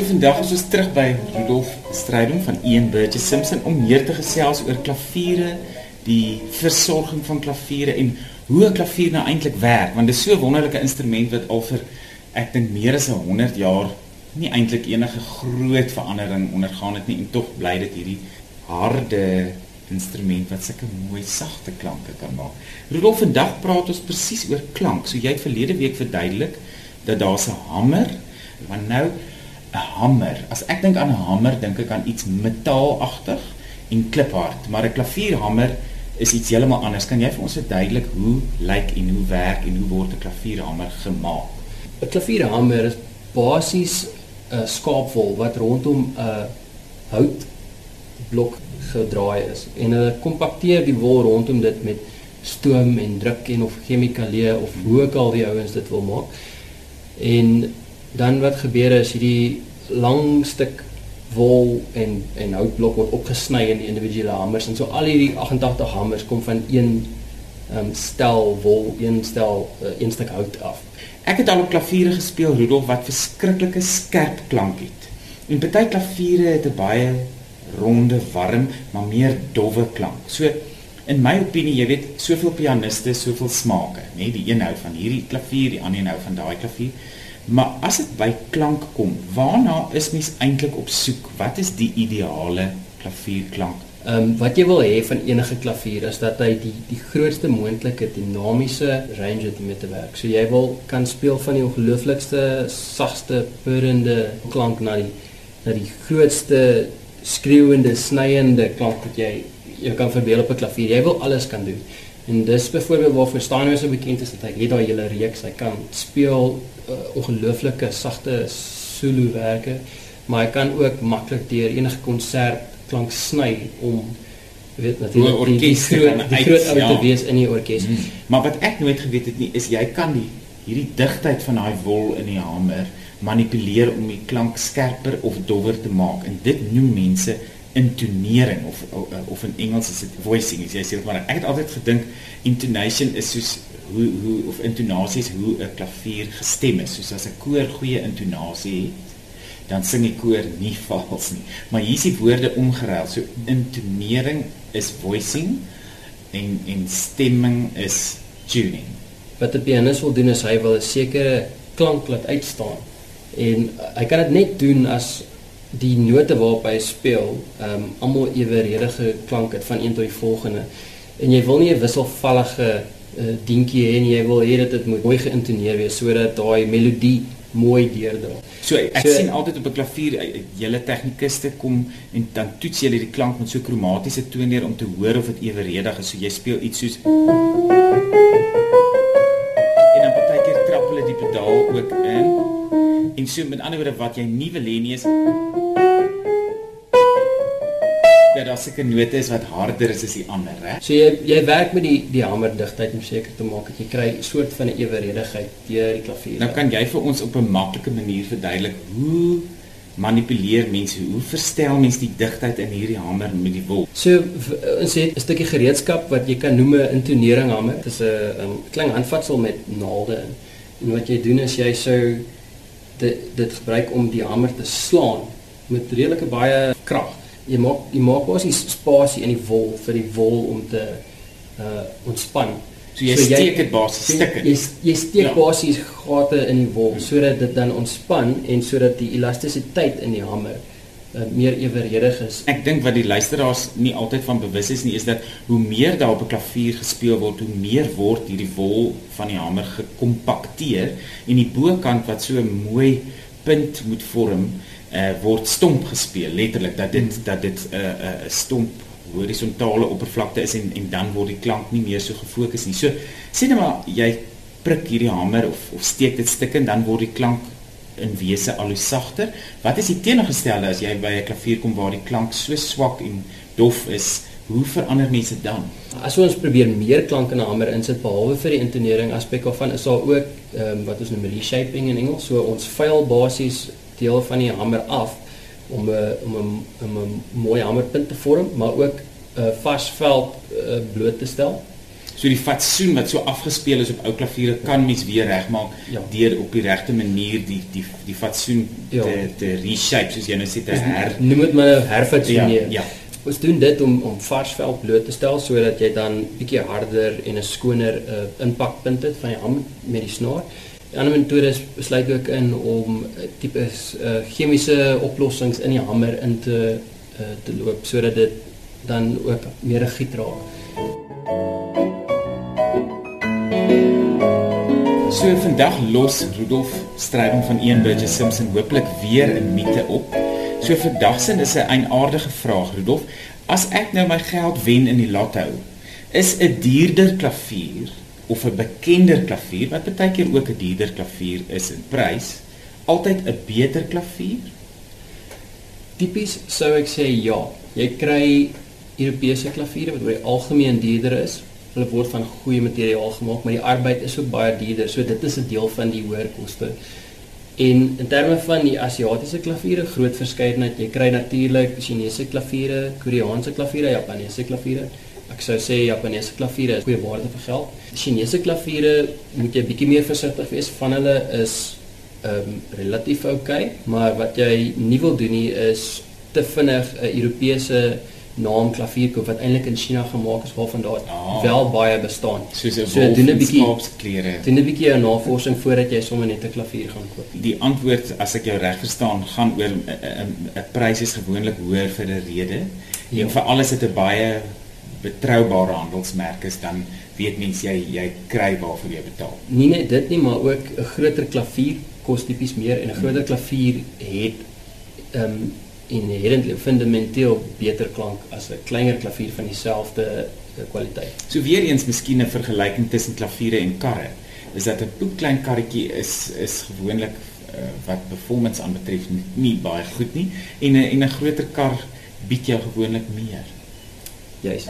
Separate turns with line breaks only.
So vandag is ons terug by Rudolf Strydom van Ian Burgess Simpson om meer te gesels oor klaviere, die versorging van klaviere en hoe 'n klavier nou eintlik werk, want dit is so 'n wonderlike instrument wat al vir ek dink meer as 100 jaar nie eintlik enige groot verandering ondergaan het nie en tog bly dit hierdie harde instrument wat sulke mooi sagte klanke kan maak. Rudolf, vandag praat ons presies oor klank. So jy het verlede week verduidelik dat daar 'n hamer, want nou hamer. As ek dink aan 'n hamer, dink ek aan iets metaalagtig en kliphard, maar 'n klavierhamer is iets heeltemal anders. Kan jy vir ons verduidelik hoe lyk en hoe werk en hoe word 'n klavierhamer gemaak?
'n Klavierhamer is basies 'n skaapwol wat rondom 'n houtblok gedraai is en hulle kompakteer die wol rondom dit met stoom en druk en of chemikalieë of hoe ook al die ouens dit wil maak. En dan wat gebeur is hierdie lang stuk wol en en houtblok word opgesny in die individuele hamers en so al hierdie 88 hamers kom van een um, stel wol, een stel uh, een stuk hout af.
Ek het al op klaviere gespeel Rudolf wat verskriklike skerp klank het. En baie klaviere het 'n baie ronde, warm, maar meer dowwe klank. So in my opinie, jy weet, soveel pianiste, soveel smake, nê? Nee? Die een hou van hierdie klavier, die ander hou van daai klavier. Maar as dit by klank kom, waarna is mens eintlik op soek? Wat is die ideale klavierklank?
Ehm um, wat jy wil hê van enige klavier is dat hy die die grootste moontlike dinamiese range het om mee te werk. So jy wil kan speel van die ongelooflikste sagste purrende klank na die na die grootste skreeuende, snyende klank wat jy jy kan verbeel op 'n klavier. Jy wil alles kan doen. En dis byvoorbeeld waarvoor Steinway so bekend is dat hy het daai hele reeks. Hy kan speel uh, ongelooflike sagte solo werke, maar hy kan ook maklik deur enige konsert klank sny om weet natuurlik die, die groot die groot ou te ja. wees in die orkes. Hmm.
Maar wat ek nooit geweet het nie is jy kan die hierdie digtheid van daai wol in die hamer manipuleer om die klank skerper of dowwer te maak en dit noem mense intonering of of in Engels is dit voicing as jy sê maar ek het altyd gedink intonation is soos hoe hoe of intonasies hoe 'n klavier gestem is. Soos as 'n koor goeie intonasie het dan sing die koor nie vals nie. Maar hier is die woorde omgeruil. So intonering is voicing en en stemming is tuning.
Wat 'n pianis wil doen is hy wil 'n sekere klank laat uitstaan. En hy kan dit net doen as die note waarop hy speel, ehm um, almal eweredige klank het van een tot die volgende. En jy wil nie 'n wisselvallige uh, dinkie hê nie, jy wil hê dat dit moet mooi geïntoneer wees sodat daai melodie mooi deurdra.
So ek so, sien altyd op 'n klavier eh, eh, julle tegnikuste kom en dan toets julle die klank met so kromatiese toonleer om te hoor of dit eweredig is. So jy speel iets soos en dan partykeer trap hulle die pedaal ook in. En so met ander woorde wat jy nie wil hê nie is daar seker note is wat harder is as die ander, hè?
So jy jy werk met die die hamer digtheid om seker te maak dat jy kry 'n soort van 'n eweredigheid deur die klavier.
Nou kan jy vir ons op 'n maklike manier verduidelik hoe manipuleer mense hoe verstel mense die digtheid in hierdie hamer met die wol.
So ons het 'n stukkie gereedskap wat jy kan noem 'n intonering hamer. Dit is 'n klein handvatsel met naalde in. En wat jy doen is jy sou dit dit gebruik om die hamer te slaan met redelike baie krag. Jy maak jy maak basies spasie in die wol vir die wol om te uh ontspan.
So jy so steek dit basies stukke.
Jy jy steek ja. basies gate in die wol sodat dit dan ontspan en sodat die elastisiteit in die hamer uh, meer eweredig is.
Ek dink wat die luisteraars nie altyd van bewus is nie is dat hoe meer daar op 'n klavier gespeel word, hoe meer word hierdie wol van die hamer gekompakteer en die bokant wat so mooi punt moet vorm, uh, word stomp gespeel letterlik dat dit hmm. dat dit 'n uh, 'n uh, stomp horisontale oppervlakte is en en dan word die klank nie meer so gefokus nie. So sê net maar jy prik hierdie hamer of of steek dit stukke en dan word die klank in wese al hoe sagter. Wat is die teenoorgestelde as jy by 'n klavier kom waar die klank so swak en dof is? Hoe verander mense dan?
As ons probeer meer klank in 'n hamer insit behalwe vir die intonering aspek of van is daar ook ehm um, wat ons noem reshaping in Engels, so ons vuil basies deel van die hamer af om 'n om 'n 'n mooi hamerpunt te vorm, maar ook 'n uh, vars veld uh, bloot te stel.
So die fatsoen wat so afgespeel is op ou klaviere kan mens weer regmaak
Ja.
deur op die regte manier die die die fatsoen
Ja.
te te reshape soos jy nou sê te her
Noem dit maar
ja,
herfatsoeneer.
ja.
Ons doen dit om om vars vel bloot te stel sodat jy dan bietjie harder en 'n skoner uh, impakpunt het van die ham met die snaar. Die ander metodes besluit ook in om uh, tipe uh, chemiese oplossings in die hamer in te uh, te loop sodat dit dan ook meer regiet raak.
So vandag los Rudolf Strydom van Burgess Simpson hopelik weer 'n mite op. So vandag sin is 'n eienaardige vraag Rudolf. As ek nou my geld wen in die lotto, is 'n duurder klavier of 'n bekender klavier wat baie keer ook 'n duurder klavier is in prys, altyd 'n beter klavier?
Tipies sou ek sê ja. Jy kry Europese klaviere wat oor die algemeen duurder is. Hulle word van goeie materiaal gemaak, maar die arbeid is ook baie duurder. So dit is 'n deel van die hoër koste. En in terme van die Asiatiese klaviere, groot verskeidenheid. Jy kry natuurlik Chinese klaviere, Koreaanse klaviere, Japaneese klaviere. Ek sou sê Japaneese klaviere is goeie waarde vir geld. Chinese klaviere moet jy bietjie meer versigtig wees. Van hulle is ehm um, relatief oukei, okay, maar wat jy nie wil doen nie is te vinnig 'n Europese naam klavier koop wat eintlik in China gemaak is waarvan daar
Ah.
wel baie bestaan.
Soos 'n
So doen 'n bietjie
skaapsklere.
doen 'n bietjie jou navorsing voordat jy sommer net 'n klavier gaan koop.
Die antwoord as ek jou reg verstaan gaan oor 'n 'n 'n prys is gewoonlik hoër vir 'n rede.
Ja.
En veral as dit 'n baie betroubare handelsmerk is, dan weet mens jy jy kry waarvoor jy betaal.
Nie net dit nie, maar ook 'n groter klavier kos tipies meer en 'n groter klavier het ehm um, inherently fundamenteel beter klank as 'n kleiner klavier van dieselfde eh, kwaliteit.
So weer eens miskien 'n vergelyking tussen klaviere en karre. Is dat 'n poekklein karretjie is is gewoonlik uh, wat performance aanbetref nie, nie baie goed nie en 'n en 'n groter kar bied jou gewoonlik meer.
Juist.